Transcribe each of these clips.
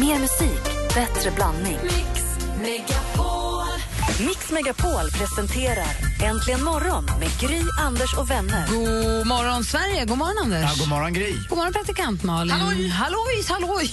Mer musik, bättre blandning. Mix Megapol. Mix Megapol presenterar Äntligen morgon med Gry, Anders och vänner. God morgon, Sverige. God morgon, Anders. Ja, god morgon, Gry. God morgon, praktikant Malin. Halloj! Hallojs, halloj!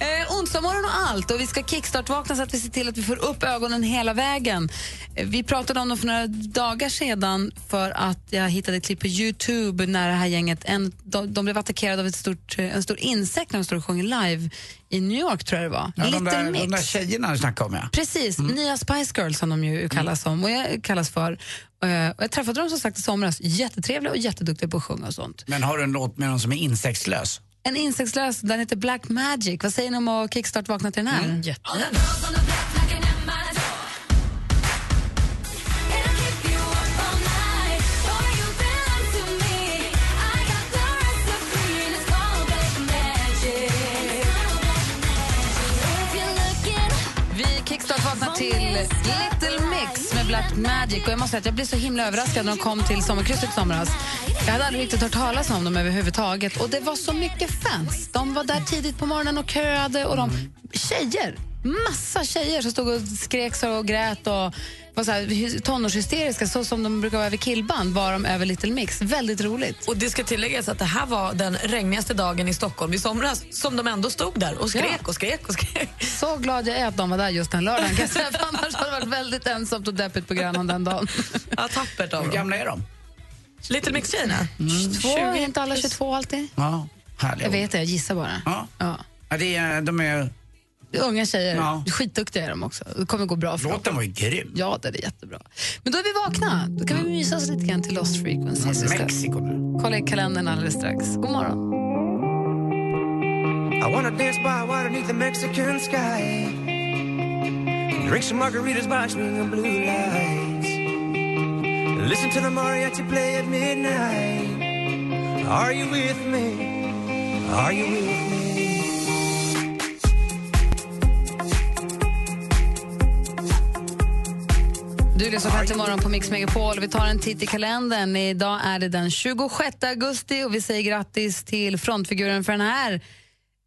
eh, onsdag morgon och allt. Och vi ska kickstart-vakna så att vi ser till att vi får upp ögonen hela vägen. Eh, vi pratade om dem för några dagar sedan för att jag hittade ett klipp på Youtube när det här gänget en, de, de blev attackerade av ett stort, eh, en stor insekt när de stod och sjöng live i New York, tror jag det var. Ja, de, Little där, Mix. de där tjejerna du snackade om, ja. Precis, nya Spice Girls som de ju kallas, som, och jag kallas för. Eh, och jag träffade dem som sagt i somras. Jättetrevliga och jätteduktiga på att sjunga och sånt. Men har du en låt med någon som är insektslös? En insektslös, den heter Black Magic. Vad säger ni om att kickstart vakna till den här? Mm. Vi Little Mix med Black Magic. Och jag måste säga att jag blev så himla överraskad när de kom till sommarkrysset i somras. Jag hade aldrig riktigt hört talas om dem överhuvudtaget. Och det var så mycket fans. De var där tidigt på morgonen och köade. Och de, tjejer, massa tjejer som stod och skrek och grät och var så här, tonårshysteriska, så som de brukar vara över killband, var de över Little Mix. Väldigt roligt. Och det ska tilläggas att det här var den regnigaste dagen i Stockholm i somras som de ändå stod där och skrek Ja. och skrek och skrek. Så glad jag är att de var där just den lördagen. Kan säga, för annars hade det varit väldigt ensamt och deppigt på Grönan den dagen. Ja, tappert av Hur gamla är de? Little Mix-tjejerna. Två, är inte alla 22 alltid? Ja, härliga. Jag vet det, jag gissar bara. Ja. Ja. Ja, det är, de är, Unga tjejer, Ja. skitduktiga är de också. Det kommer gå bra för dem. låten var ju grym. Ja, det är jättebra. Men då är vi vakna. Då kan vi mysa oss lite grann till Lost Frequencies. Mexiko nu. kolla i kalendern alldeles strax. God morgon. I wanna dance by water beneath the Mexican sky. Drink some margaritas by swinging blue lights. Listen to the mariachi play at midnight. Are you with me? Are you with me? Du lyssnar på Äntligen morgon på Mix Megapol. Vi tar en titt i kalendern. Idag är det den 26 augusti och vi säger grattis till frontfiguren för den här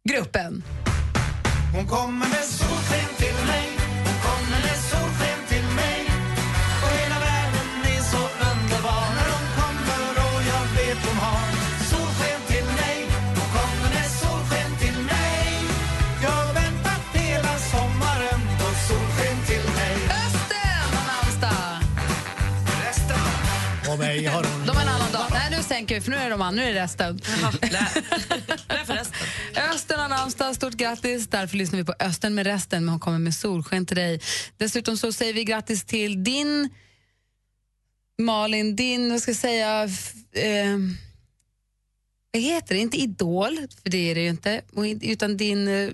gruppen. Hon kommer med solsken sänker vi för nu är de an, nu är det resten. Östen har namnsdag, stort grattis. Därför lyssnar vi på Östen med resten, men hon kommer med solsken till dig. Dessutom så säger vi grattis till din Malin, din, vad ska jag säga, eh, vad heter det, inte idol, för det är det ju inte, utan din eh,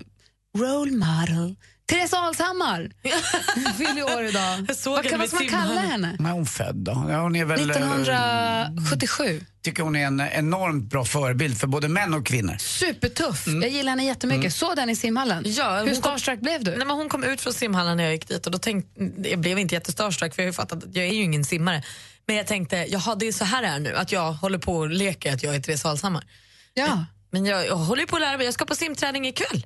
role model. Therese Alshammar fyller år idag. Vad, kan, man kalla simhallen. henne? Är hon född då? Ja, hon är väl... eh, 1977. tycker hon är en enormt bra förebild för både män och kvinnor. Supertuff. Jag gillar henne jättemycket. Såg den i simhallen. Ja, Hur hon kom- starstruck blev du? Nej, men hon kom ut från simhallen när jag gick dit och då tänkte, jag blev inte jättestarstruck för jag har ju fattat att jag är ju ingen simmare. Men jag tänkte, jaha det är så här det är nu, att jag håller på och leker att jag är Therese Alshammar. Ja. Men jag, jag håller på att lära mig, jag ska på simträning ikväll.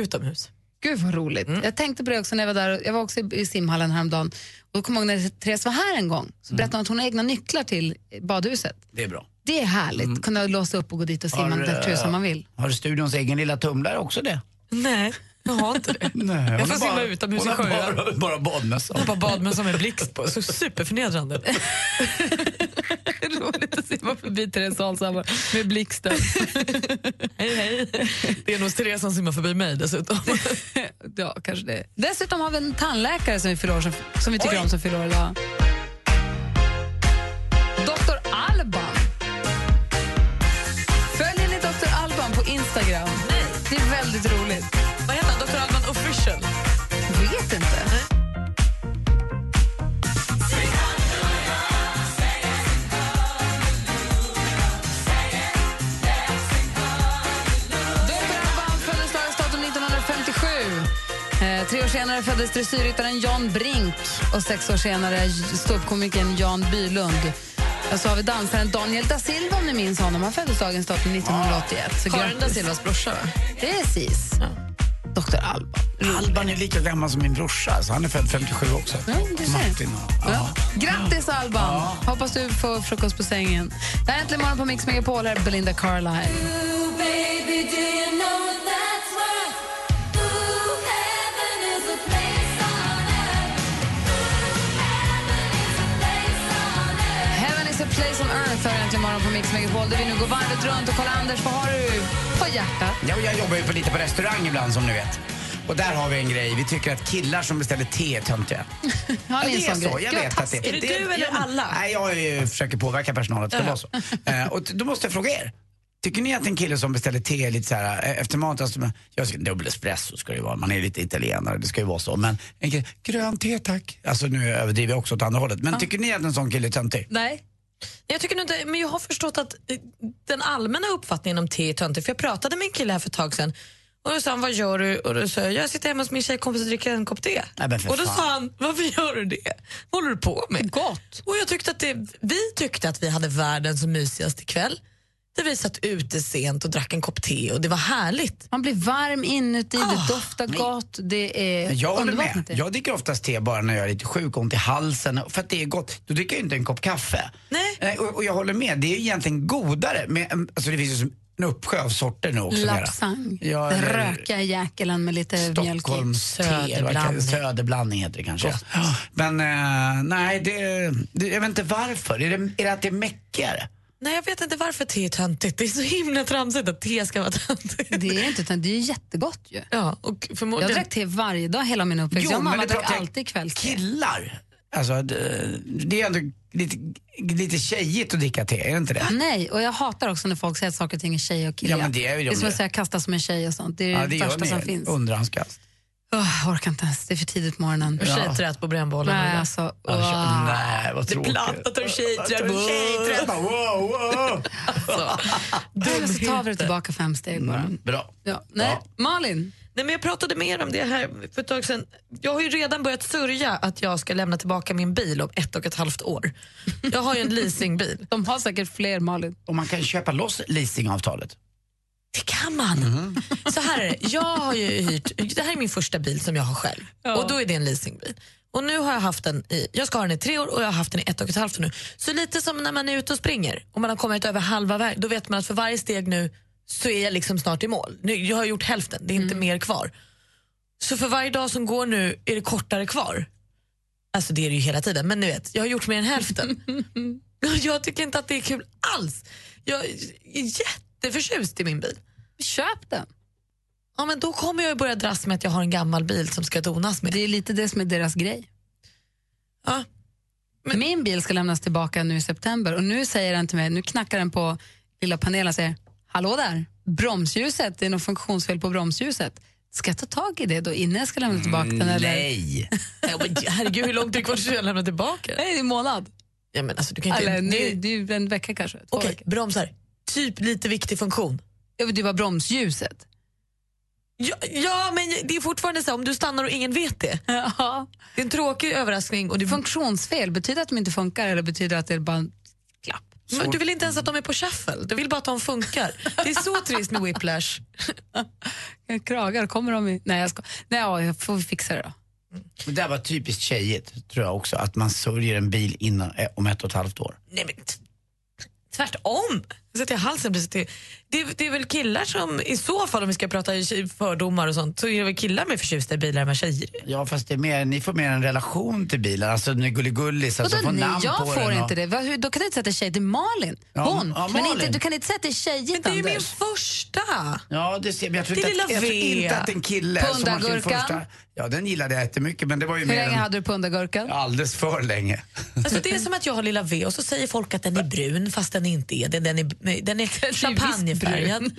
Utomhus. Gud vad roligt. Jag tänkte på det också när jag var där. Jag var också i simhallen häromdagen. Och då kom jag ihåg när Therese var här en gång. Så berättade hon att hon har egna nycklar till badhuset. Det är bra. Det är härligt. Kunna låsa upp och gå dit och simma när eh, tusan man vill. Har studions egen lilla tumlare också det? Nej, jag har inte det. Nej, jag får simma utomhus i hon har sjöar. Bara, bara badmössa. Bara badmössa med blixt på, så superförnedrande. Det är roligt att simma förbi Therese Alshammar med blixten. hej hej. Det är nog Therese som simmar förbi mig dessutom. ja, kanske det. Dessutom har vi en tandläkare som vi, fyller år, som, som vi tycker Oj. om som fyller idag. Dr. Alban. Följer ni Dr. Alban på Instagram? Nej. Det är väldigt roligt. Senare föddes dressyrryttaren Jan Brink och sex år senare ståuppkomikern Jan Bylund. Och så har vi dansaren Daniel da Silva om ni minns honom. Han föddes dagens datum 1981. Så Karin da. Silvas brorsa va? Precis. Dr. Alban. Alban är lika gammal som min brorsa, så han är född 57 också. Ja, du. Martin och, ja. Ja. Grattis Alban! Hoppas du får frukost på sängen. Det här är Äntligen morgon på Mix Megapol. Här är Belinda Carlisle. Har Äntligen morgon på Mix Megapol. Där vi nu går varvet runt och kollar Anders, vad har du på hjärtat? Ja, jag jobbar ju på lite på restaurang ibland som ni vet. Och där har vi en grej, vi tycker att killar som beställer te är töntiga. Ja, det är sån så, grej? jag vet att det Är det du eller alla? Nej, jag eh, försöker påverka personalen att det ska vara så. Eh, och då måste jag fråga er. Tycker ni att en kille som beställer te lite så här eh, efter mat, alltså, jag ska, dubbel espresso ska det ju vara, man är lite italienare, det ska ju vara så. Men en kille, grönt te tack. Alltså nu överdriver jag också åt andra hållet. Men tycker ni att en sån kille är töntig? Nej. Jag tycker inte, men jag har förstått att eh, den allmänna uppfattningen om te är töntigt. För jag pratade med en kille här för ett tag sedan och då sa han, vad gör du? Och då sa jag, jag sitter hemma hos min tjejkompis och dricker en kopp te. Nej, och då fan. sa han, varför gör du det? Vad håller du på med? Gott. Och jag tyckte att det, vi tyckte att vi hade världens mysigaste kväll. Där vi satt ute sent och drack en kopp te och det var härligt. Man blir varm inuti, Ah, det doftar gott, det är Jag håller med. Jag dricker oftast te bara när jag är lite sjuk och ont i halsen. För att det är gott. Då dricker jag inte en kopp kaffe. Nej. Eh, Och, och jag håller med. Det är egentligen godare. Med, en- alltså det finns ju som en uppsjö av sorter nu också. Lapsang, Ja, rökiga jäkelen med lite mjölk i. Stockholms te, Söderblandning. Söderblandning heter det kanske. Ja. Men eh, nej, det, det, jag vet inte varför. Är det, är det att det är mäckigare? Nej, jag vet inte varför te är töntigt. Det är så himla tramsigt att te ska vara töntigt. Det är inte utan det är jättegott ju. Ja, och Jag förmodligen... drack te varje dag hela min uppväxt. jag och mamma drack jag- alltid kvällste. Killar, alltså det, det är ändå lite, lite tjejigt att dricka te, är det inte det? Nej, och jag hatar också när folk säger att saker och ting är tjej och kille. Ja, men det är ju det är som att säga kasta som en tjej och sånt. Det är Ja, det, det gör värsta som ni. finns. Underhandskast. Oh, orkar inte ens, det är för tidigt på morgonen. Och Tjejträt på brännbollen. Nej, alltså, Ja, åh. Nej, vad tråkigt. av tjejträt. Tjejträt, bara, wow, wow. Så tar vi det tillbaka fem steg bara. Bra. Ja. Nej, Ja. Malin, Nej, men jag pratade mer om det här för ett tag sedan. Jag har ju redan börjat sörja att jag ska lämna tillbaka min bil om ett och ett halvt år. Jag har ju en leasingbil. de har säkert fler Malin. Och man kan köpa loss leasingavtalet. Det kan man. Så här är det. Jag har ju hyrt, det här är min första bil som jag har själv. Och då är det en leasingbil. Och nu har jag haft den i, jag ska ha den i tre år och jag har haft den i ett och ett halvt år nu. Så lite som när man är ute och springer och man har kommit över halva vägen, då vet man att för varje steg nu så är jag liksom snart i mål. Nu, jag har gjort hälften, det är inte mer kvar. Så för varje dag som går nu är det kortare kvar. Alltså det är det ju hela tiden, men ni vet, jag har gjort mer än hälften. jag tycker inte att det är kul alls. Jag är jätteförtjust i min bil. Köp den. Ja, men då kommer jag börja dras med att jag har en gammal bil som ska donas med. Det är lite det som är deras grej. Ja. Min bil ska lämnas tillbaka nu i september och nu säger den till mig, nu knackar den på lilla panelen och säger Hallå där, bromsljuset, det är något funktionsfel på bromsljuset. Ska jag ta tag i det då innan jag ska lämna tillbaka den? Eller? Nej. Men herregud, hur långt är det kvar tills jag lämnar tillbaka? Nej, det är en månad. Ja, men alltså, du kan inte, Eller, det, det, är ju en vecka kanske. Okej, veckor. bromsar. Typ lite viktig funktion. Jag vet, Det var bromsljuset. Ja, ja, men det är fortfarande så här, om du stannar och ingen vet det. Ja. Det är en tråkig överraskning. Och du, Funktionsfel, betyder det att de inte funkar eller betyder det att det är bara en klapp? men du vill inte ens att de är på shuffle, du vill bara att de funkar. Det är så trist med whiplash. Kragar, kommer de i... Nej, jag ska... Nej, ja, jag får fixa det då. Men det där var typiskt tjejigt, tror jag också. Att man sörjer en bil innan, eh, om ett och ett halvt år. Nej, men t- tvärtom. Sätter jag halsen precis till. Det, det är väl killar som, i så fall om vi ska prata tjej- fördomar och sånt, så är det väl killar med förtjusta i bilar än vad tjejer. Ja, fast det är mer, ni får mer en relation till bilen. Alltså ni gulligullis, alltså får namn jag på får den. inte det. Va, hur- Då kan du inte sätta tjej till Malin. Ja, Hon. ja, Men Malin. inte, du kan inte sätta till tjejigt, Det är min Anders. första. Ja, det ser men jag tror, Det inte att, jag tror inte att en kille som har sin Pundagurkan. första... Ja, den gillade jag jättemycket, men det var ju Hur mer länge än, hade du pundagurkan? alldeles för länge. Alltså det är som att jag har lilla V och så säger folk att den är brun fast den inte är det. Den är, den är champagnefärgad.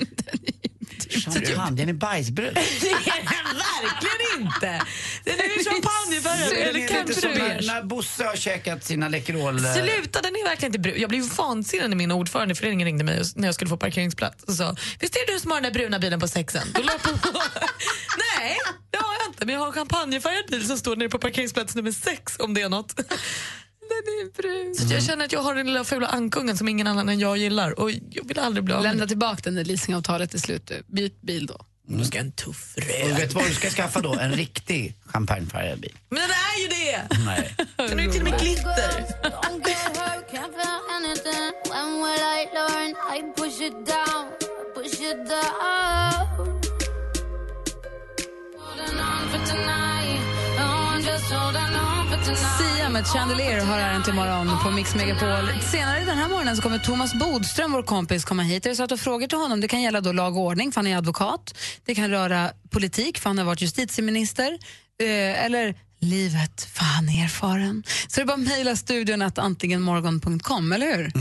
Champagne, den är bajsbrun. Det är den verkligen inte! Den är champagnefärgad eller när, Bosse har käkat sina Läkerol... eh, Sluta, den är verkligen inte brun. Jag blev vansinnig när min ordförande i föreningen ringde mig när jag skulle få parkeringsplats och sa Visst är det du som har den där bruna bilen på sexen? Då jag på. Nej, det har jag inte. Men jag har en champagnefärgad bil som står nere på parkeringsplats nummer sex om det är något. Den är brun. Så jag känner att jag har den lilla fula ankungen som ingen annan än jag gillar och jag vill aldrig bli av med Lämna den. tillbaka den när leasingavtalet är slut. du. Byt bil då. Då ska jag en tuff Och röd. vet du vad du ska skaffa då? En riktig champagnefärgad bil. Men den är ju det! Nej. Den är ju till och med glitter. Sia med Chandelier har här till morgon på Mix Megapol. Senare den här morgonen så kommer Thomas Bodström, vår kompis, komma hit. Är det så att du frågor till honom, det kan gälla då lag och ordning, för han är advokat. Det kan röra politik, för han har varit justitieminister. Eh, eller livet, för han är erfaren. Så det är bara att mejla studion att antligenmorgon.com, eller hur?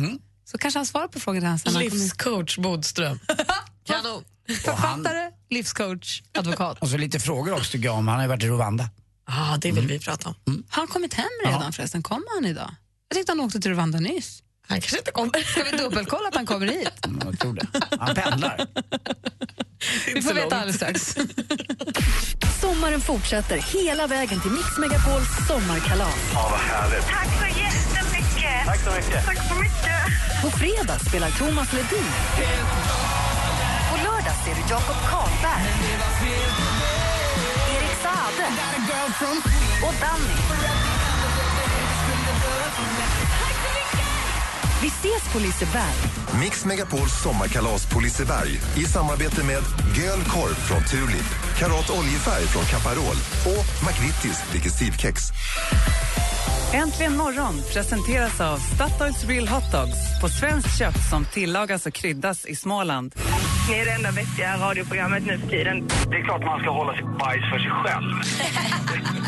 Så kanske han svarar på hit. Livscoach Bodström. Kanon. Författare, livscoach, advokat. Och så lite frågor också tycker jag om. Han har ju varit i Rwanda. Ja, det vill vi prata om. Har han kommit hem redan förresten? Kommer han idag? Jag tyckte han åkte till Rwanda nyss. Han kanske inte kommer. Ska vi dubbelkolla att han kommer hit? Mm, Jag tror det. Han pendlar. Vi får veta alldeles strax. Sommaren fortsätter hela vägen till Mix Megapols sommarkalas. Tack så jättemycket. Tack så mycket. Tack så mycket. På fredag spelar Thomas Ledin. På lördag ser du Jakob Karlberg. Saade. Och Danny. Vi ses på Liseberg. Mix Megapols sommarkalas på Liseberg i samarbete med Göl Korv från Tulip, Karat Oljefärg från Caparol och McVittys Digestivkex. Äntligen morgon presenteras av Statoils Real Hot Dogs på svenskt kött som tillagas och kryddas i Småland. Ni är det enda vettiga radioprogrammet nu för tiden. Det är klart man ska hålla sitt bajs för sig själv.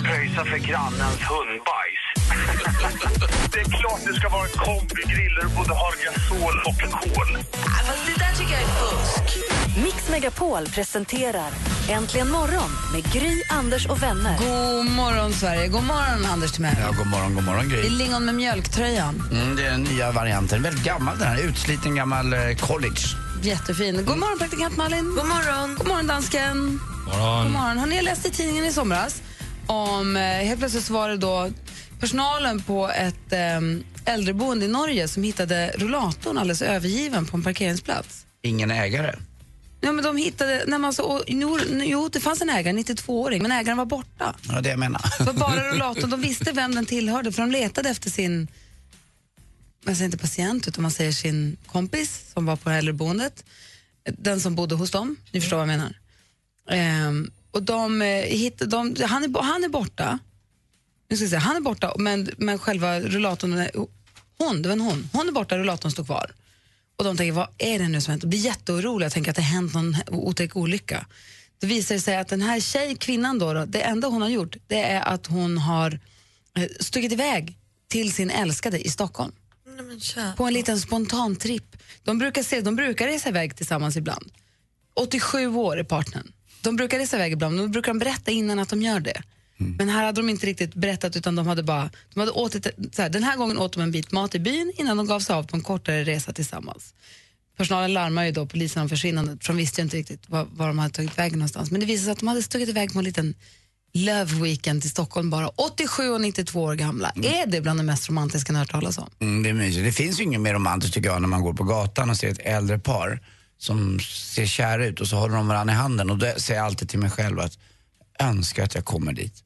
Pröjsa för grannens hundbajs. det är klart det ska vara en kombigrill där du både har gasol och kol. Fast det där tycker jag är fusk. Mix Megapol presenterar Äntligen morgon med Gry, Anders och vänner. God morgon, Sverige. God morgon, Anders Timell. Ja, god morgon, god morgon Det är Gry. lingon med mjölktröjan. Mm, det är den nya varianten. Väldigt gammal den här. Utsliten gammal eh, college. Jättefin. God morgon, praktikant Malin. God morgon. God morgon, dansken. God morgon. Har ni läst i tidningen i somras om... Eh, helt plötsligt så var det då personalen på ett eh, äldreboende i Norge som hittade rullatorn alldeles övergiven på en parkeringsplats. Ingen ägare. Ja, men de hittade... Men alltså, och, jo, jo, det fanns en ägare, 92-åring, men ägaren var borta. Ja, det jag menar. Det var bara rullatorn. De visste vem den tillhörde för de letade efter sin, man säger inte patient utan man säger sin kompis som var på äldreboendet. Den som bodde hos dem, ni förstår vad jag menar. Ehm, och de, eh, de, han, är, han är borta, nu ska jag säga, han är borta men, men själva rullatorn, eh, hon, det var en hon, hon är borta, rullatorn står kvar. Och de tänker, vad är det nu som hänt? De blir jätteoroliga och tänker att det har hänt någon otäck olycka. Det visar sig att den här tjej, kvinnan då, då, det enda hon har gjort det är att hon har eh, stuckit iväg till sin älskade i Stockholm på en liten spontan tripp. De brukar, se, de brukar resa iväg tillsammans ibland. 87 år är partnern. De brukar resa iväg ibland, då brukar de berätta innan att de gör det. Men här hade de inte riktigt berättat utan de hade bara, de hade åtit, så här, den här gången åt de en bit mat i byn innan de gav sig av på en kortare resa tillsammans. Personalen larmar ju då polisen om försvinnandet för de visste ju inte riktigt var, var de hade tagit vägen någonstans. Men det visade sig att de hade stuckit iväg på en liten Love Weekend till Stockholm bara 87 och 92 år gamla. Är det bland det mest romantiska ni har hört talas om? Mm, det är mysigt. Det finns ju inget mer romantiskt tycker jag när man går på gatan och ser ett äldre par som ser kära ut och så håller de varandra i handen och då säger jag alltid till mig själv att önskar att jag kommer dit.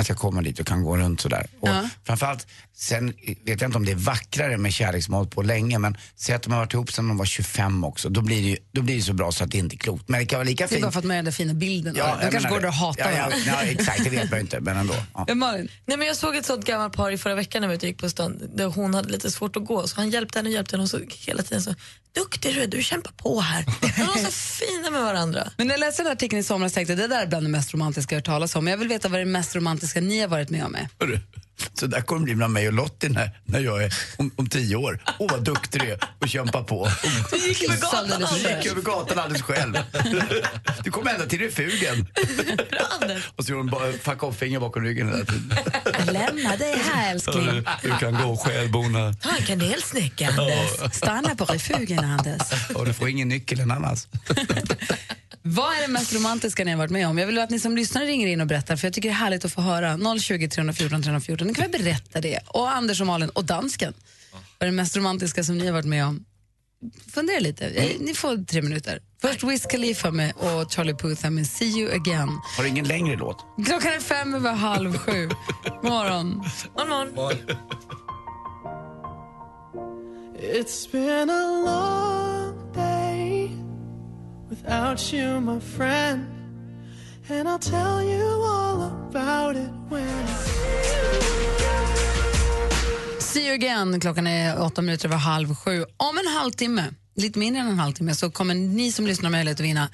Att jag kommer dit och kan gå runt sådär. Och Ja. framförallt, sen vet jag inte om det är vackrare med kärleksmål på länge men säg att de har varit ihop sedan de var 25 också. Då blir det ju då blir det så bra så att det inte är klokt. Men det kan vara lika Det är fint. bara för att man gör den fina bilden. Ja, de kanske går det. där och hatar ja, ja, ja, exakt, det vet man ju inte men ändå. Ja. Nej, men jag såg ett sånt gammalt par i förra veckan när vi gick på stan där hon hade lite svårt att gå så han hjälpte henne och hjälpte henne och så hela tiden så duktig du är, du kämpar på här. De var så fina med varandra. Men när jag läste den här artikeln i somras tänkte jag det där är bland det mest romantiska jag hört talas om. Jag vill veta vad det mest romantiska ni har varit med om är. Så där kommer det bli mellan mig och Lottie när, när jag är om, om tio år. Åh vad duktig du är och kämpa på. Du gick över gatan Alldeles Du Anders. gick över gatan alldeles själv. Du kom ända till refugen. Och så gjorde hon bara fuck off-finger bakom ryggen hela tiden. Lämna dig här älskling. Du kan gå själv Bona. Ta en kanelsnäcka Anders. Stanna på refugen Anders. Och du får ingen nyckeln annars. Vad är det mest romantiska ni har varit med om? Jag vill att ni som lyssnar ringer in och berättar för jag tycker det är härligt att få höra. 020 314 314. Ni kan väl berätta det. Och Anders och Malin och dansken. Vad är det mest romantiska som ni har varit med om? Fundera lite. Eh, Ni får tre minuter. Först Wiz Khalifa med och Charlie Puth med See you again. Har du ingen längre låt? Klockan är fem över halv sju. Morgon. God morgon. It's been a long without you, my friend. And I'll tell you all about it when See you again. Klockan är åtta minuter över halv sju. Om en halvtimme, lite mindre än en halvtimme, så kommer ni som lyssnar möjlighet att vinna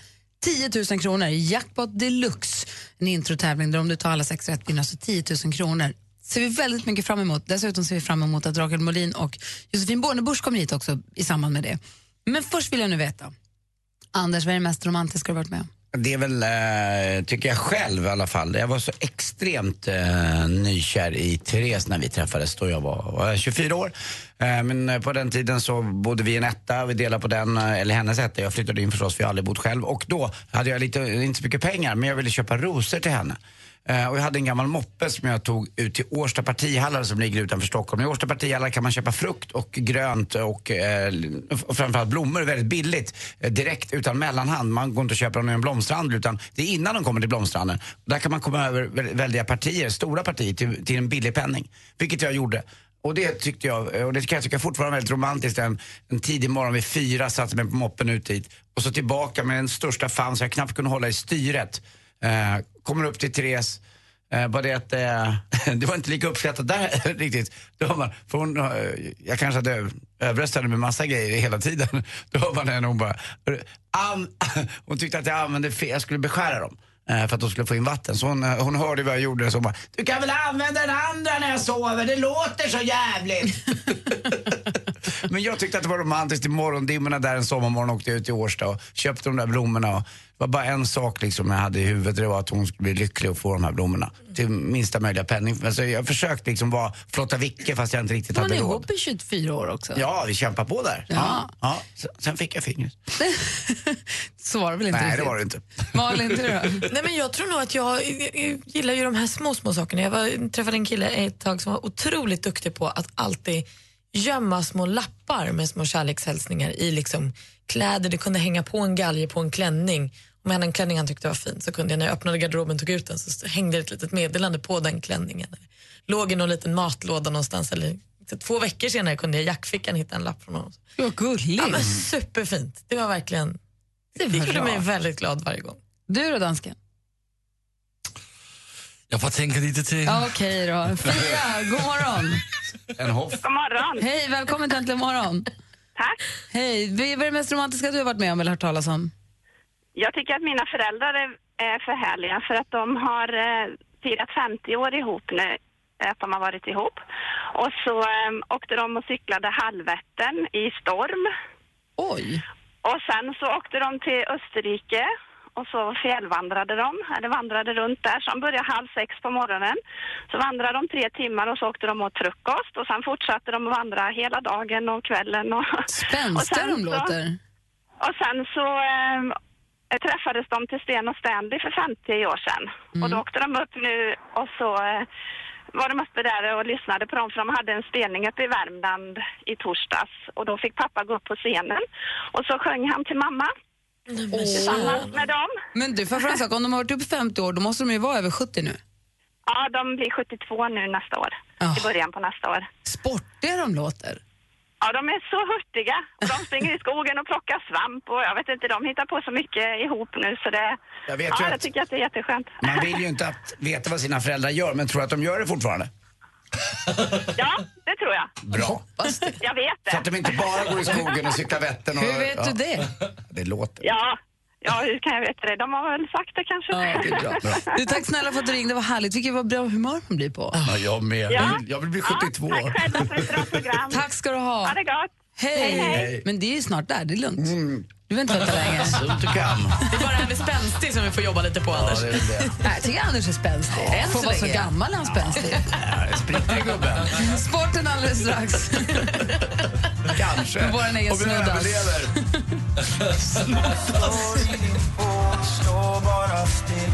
10 000 kronor. Jackpot deluxe. En introtävling där om du tar alla sex rätt vinner alltså 10 000 kronor. ser vi väldigt mycket fram emot. Dessutom ser vi fram emot att Rakel Molin och Josefin Bornebusch kommer hit också i samband med det. Men först vill jag nu veta, Anders, vad är det mest romantiska du har varit med om? Det är väl, eh, tycker jag själv i alla fall. Jag var så extremt eh, nykär i Therese när vi träffades då jag var, var 24 år. Eh, men eh, på den tiden så bodde vi i en etta, vi delade på den, eh, eller hennes etta. Jag flyttade in förstås, för jag har aldrig bott själv. Och då hade jag lite, inte så mycket pengar, men jag ville köpa rosor till henne. Eh, och jag hade en gammal moppe som jag tog ut till Årsta partihallar som ligger utanför Stockholm. I Årsta partihallar kan man köpa frukt och grönt och, eh, och framförallt blommor väldigt billigt. Eh, direkt utan mellanhand. Man går inte och köper dem i en blomsterhandel utan det är innan de kommer till blomsterhandeln. Där kan man komma över väldiga partier, stora partier till, till en billig penning. Vilket jag gjorde. Och det tyckte jag, eh, och det kan jag tycka fortfarande är väldigt romantiskt. En, en tidig morgon vid fyra satte mig på moppen ut dit och så tillbaka med den största fan så jag knappt kunde hålla i styret. Eh, kommer upp till Therese. Eh, bara det att eh, det var inte lika uppskattat där riktigt. Då hör man, för hon, eh, jag kanske hade överröstat henne med massa grejer hela tiden. Då hör man henne och hon bara... an, hon tyckte att jag använde fel, jag skulle beskära dem. eh, För att de skulle få in vatten. Så hon, eh, hon hörde vad jag gjorde så hon bara, du kan väl använda den andra när jag sover, det låter så jävligt. Men jag tyckte att det var romantiskt i morgondimmorna där en sommarmorgon åkte jag ut till Årsta och köpte de där blommorna. Och var bara en sak liksom jag hade i huvudet, det var att hon skulle bli lycklig och få de här blommorna. Till minsta möjliga penning. Alltså jag försökte liksom vara flotta Vicke fast jag inte riktigt Man hade är råd. ihop i 24 år också. Ja, vi kämpar på där. Ja. ja. Sen- fick jag fingret. Så var det väl inte Nej, det riktigt. var det inte. Malin, du då? Nej, men jag tror nog att jag, jag gillar ju de här små, små sakerna. Jag var, träffade en kille ett tag som var otroligt duktig på att alltid gömma små lappar med små kärlekshälsningar i liksom kläder. Det kunde hänga på en galge på en klänning. Om jag hade en klänning han tyckte var fin så kunde jag när jag öppnade garderoben och tog ut den så hängde det ett litet meddelande på den klänningen. Låg i någon liten matlåda någonstans. Eller, så två veckor senare kunde jag i jackfickan hitta en lapp från honom. Vad gulligt. Ja, men superfint. Det var verkligen... Det var gjorde mig väldigt glad varje gång. Du då, dansken? Jag får tänka lite till. Ja, Okej då. Fia, god morgon. En hoff. God morgon. Hej, välkommen till Äntligen morgon. Tack. Hej, vad är det mest romantiska du har varit med om eller hört talas om? Jag tycker att mina föräldrar är, är för härliga för att de har eh, firat 50 år ihop nu, att de har varit ihop. Och så eh, åkte de och cyklade halvvätten i storm. Oj! Och sen så åkte de till Österrike och så fjällvandrade de, eller vandrade runt där. Så de började halv sex på morgonen. Så vandrade de tre timmar och så åkte de åt frukost och sen fortsatte de att vandra hela dagen och kvällen. Och, Spänstiga de låter. och sen så eh, träffades de till Sten och Stanley för 50 år sedan. Och då åkte de upp nu och så eh, var de uppe där och lyssnade på dem för de hade en spelning uppe i Värmland i torsdags. Och då fick pappa gå upp på scenen och så sjöng han till mamma tillsammans med dem. Men du, får jag fråga en sak? Om de har varit uppe 50 år, då måste de ju vara över 70 nu. Ja, de blir 72 nu nästa år. I början på nästa år. Sportiga de låter. Ja, de är så hurtiga. Och de springer i skogen och plockar svamp och jag vet inte, de hittar på så mycket ihop nu så det... Jag vet ja, ju jag att- tycker att det är jätteskönt. Man vill ju inte att veta vad sina föräldrar gör, men tror att de gör det fortfarande? Ja, det tror jag. Bra. Jag vet det. Så att de inte bara går i skogen och cyklar Vättern. Och, Hur vet du det? Det låter. Ja, ja, hur kan jag veta det? De har väl sagt det kanske. Ja, det är bra. Du, tack snälla för att du ringde, det var härligt. Vilket vad bra humör man blir på. Ja, jag med. Ja. Jag, vill, jag vill bli 72 Tack år. själva för ett bra program. Tack ska du ha. Ha det gott. Hej. Hej, hej. Men det är ju snart där, det är lugnt. Du behöver inte vänta länge. Sunt du kan. Det är bara det här med spänstig som vi får jobba lite på, Anders. Ja, det är det. Nej, jag tycker Anders är spänstig. Än Får så vara så gammal är han spänstig. Ja, Spritter gubben. Sporten alldeles strax. Kanske. Vår egen Om vi snuddas. överlever. Stå bara still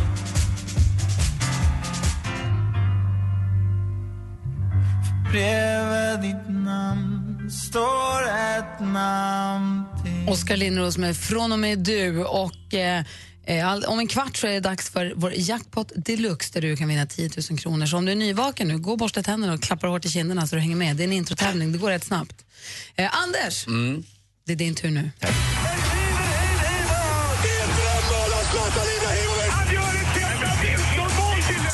Bredvid ditt namn står ett namn Oskar Lindros med Från och med du. Och, eh, eh, all, om en kvart så är det dags för vår jackpot deluxe där du kan vinna 10 000 kronor. Så om du är nyvaken nu, gå och borsta tänderna och klappa hårt i kinderna så du hänger med. Det är en introtävling, det går rätt snabbt. Eh, Anders, det är din tur nu.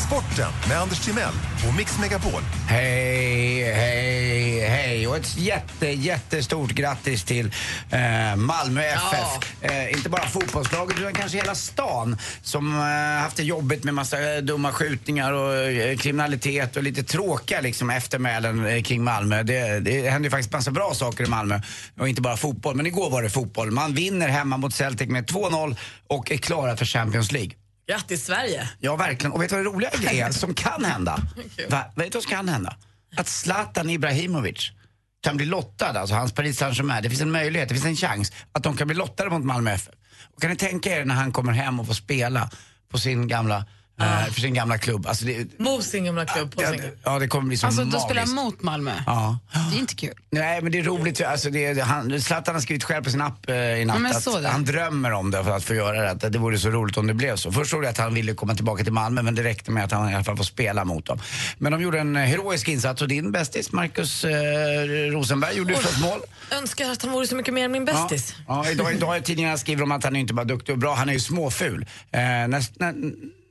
Sporten med Anders Timell och Mix Megapol. Hej, hej, hej. Ett jätte, jättestort grattis till eh, Malmö FF. Eh, inte bara fotbollslaget utan kanske hela stan som eh, haft det jobbigt med massa eh, dumma skjutningar och eh, kriminalitet och lite tråkiga liksom, eftermälen eh, kring Malmö. Det, det händer ju faktiskt massa bra saker i Malmö och inte bara fotboll. Men igår var det fotboll. Man vinner hemma mot Celtic med 2-0 och är klara för Champions League. Grattis Sverige! Ja, verkligen. Och vet du vad det roliga är som kan hända? Va? Vet du vad som kan hända? Att Zlatan Ibrahimovic kan bli lottad, alltså hans Paris Saint-Germain. Det finns en möjlighet, det finns en chans att de kan bli lottade mot Malmö FF. Och kan ni tänka er när han kommer hem och får spela på sin gamla, eh, för sin gamla klubb. Alltså det, Mot sin gamla klubb på ja, sin det- ja, det kommer bli så Alltså, de magiskt. spelar mot Malmö. Ja. Det är inte kul. Nej men det är roligt, alltså det, är- han, Zlatan har skrivit själv på sin app eh, i natt Ja, men att han drömmer om det för att få göra det. Att det vore så roligt om det blev så. Först trodde jag att han ville komma tillbaka till Malmö men det räckte med att han i alla fall får spela mot dem. Men de gjorde en heroisk insats och din bästis Marcus eh, Rosenberg gjorde ju först mål. Önskar att han vore så mycket mer än min bästis. Ja, ja idag, idag är tidningarna skriver om att han är inte bara duktig och bra, han är ju småful. Eh, när, när,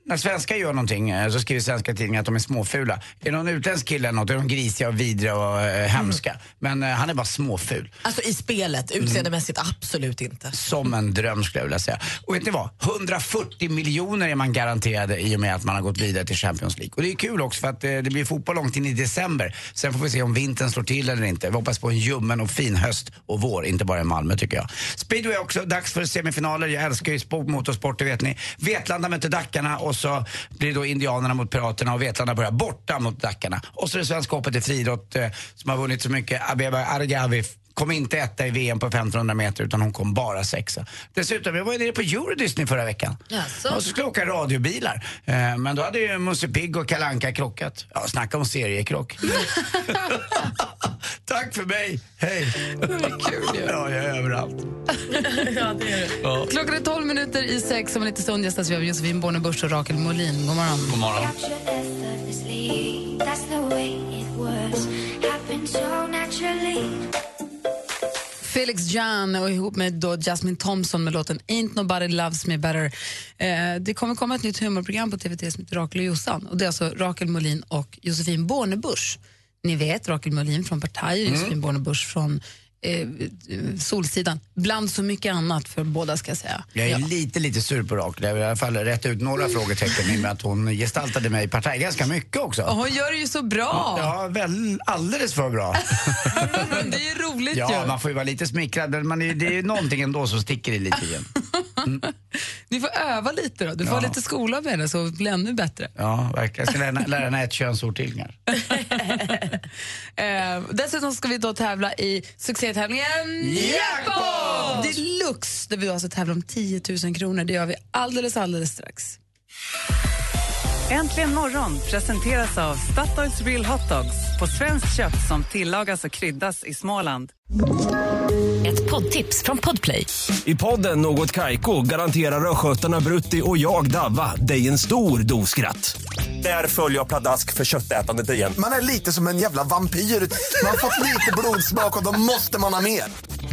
när svenskar gör någonting eh, så skriver svenska tidningar att de är småfula. Är någon utländsk kille något, är de grisiga och vidriga och eh, hemska. Men eh, han är bara småful. Alltså i spelet, utseendemässigt absolut inte. Som en dröm skulle jag vilja säga. Och vet ni vad? 140 miljoner är man garanterade i och med att man har gått vidare till Champions League. Och det är kul också för att eh, det blir fotboll långt in i december. Sen får vi se om vintern slår till eller inte. Vi hoppas på en ljummen och fin höst och vår, inte bara i Malmö tycker jag. Speedway också, dags för semifinaler. Jag älskar ju sport, motorsport, det vet ni. Vetlanda möter Dackarna och så blir det då Indianerna mot Piraterna och Vetlanda börjar borta mot Dackarna. Och så det svenska hoppet i friidrott eh, som har vunnit så mycket. Abeba Argavi kom inte etta i VM på 1500 meter utan hon kom bara sexa. Dessutom, jag var ju nere på Euro Disney förra veckan. Jaså? Och så skulle jag åka radiobilar. Eh, men då hade ju Musse Pigg och Kalanka krockat. Ja, snacka om seriekrock. Tack för mig, hej. Kul Ja, jag är överallt. ja, det är det. Klockan är 12 minuter i sex. Om en liten stund gästas vi av Josefin Bornebusch och Rakel Molin. God morgon. God morgon. Felix Jan och ihop med då Jasmine Thompson med låten Ain't nobody loves me better. Eh, det kommer komma ett nytt humorprogram på TV3 som heter Rakel och Jossan. Och det är alltså Rakel Molin och Josefin Bornebusch. Ni vet Rakel Molin från Partaj och Josefin Bornebusch från eh, Solsidan. Bland så mycket annat för båda ska jag säga. Jag är Ja. lite, lite sur på Rakel. Jag vill i alla fall rätta ut några frågetecken i och med att hon gestaltade mig i Partaj ganska mycket också. Och hon gör det ju så bra. Ja, väl, alldeles för bra. Men det är ju roligt Ja, ju. man får ju vara lite smickrad, men man är, det är ju någonting ändå som sticker i lite igen. Ni får öva lite då. Du får Ja. lite skola med det så blir det ännu bättre. Ja, verkligen. Jag ska lära, lära henne ett könsord till kanske. Eh, dessutom ska vi då tävla i succétävlingen Jackpot! Deluxe där vi alltså tävlar om 10 000 kronor. Det gör vi alldeles, alldeles strax. Äntligen morgon presenteras av Statoils Real Hot Dogs på svenskt kött som tillagas och kryddas i Småland. Ett poddtips från Podplay. I podden Något Kaiko garanterar östgötarna Brutti och jag, Davva, dig en stor dos skratt. Där följer jag pladask för köttätandet igen. Man är lite som en jävla vampyr. Man har fått lite blodsmak och då måste man ha mer.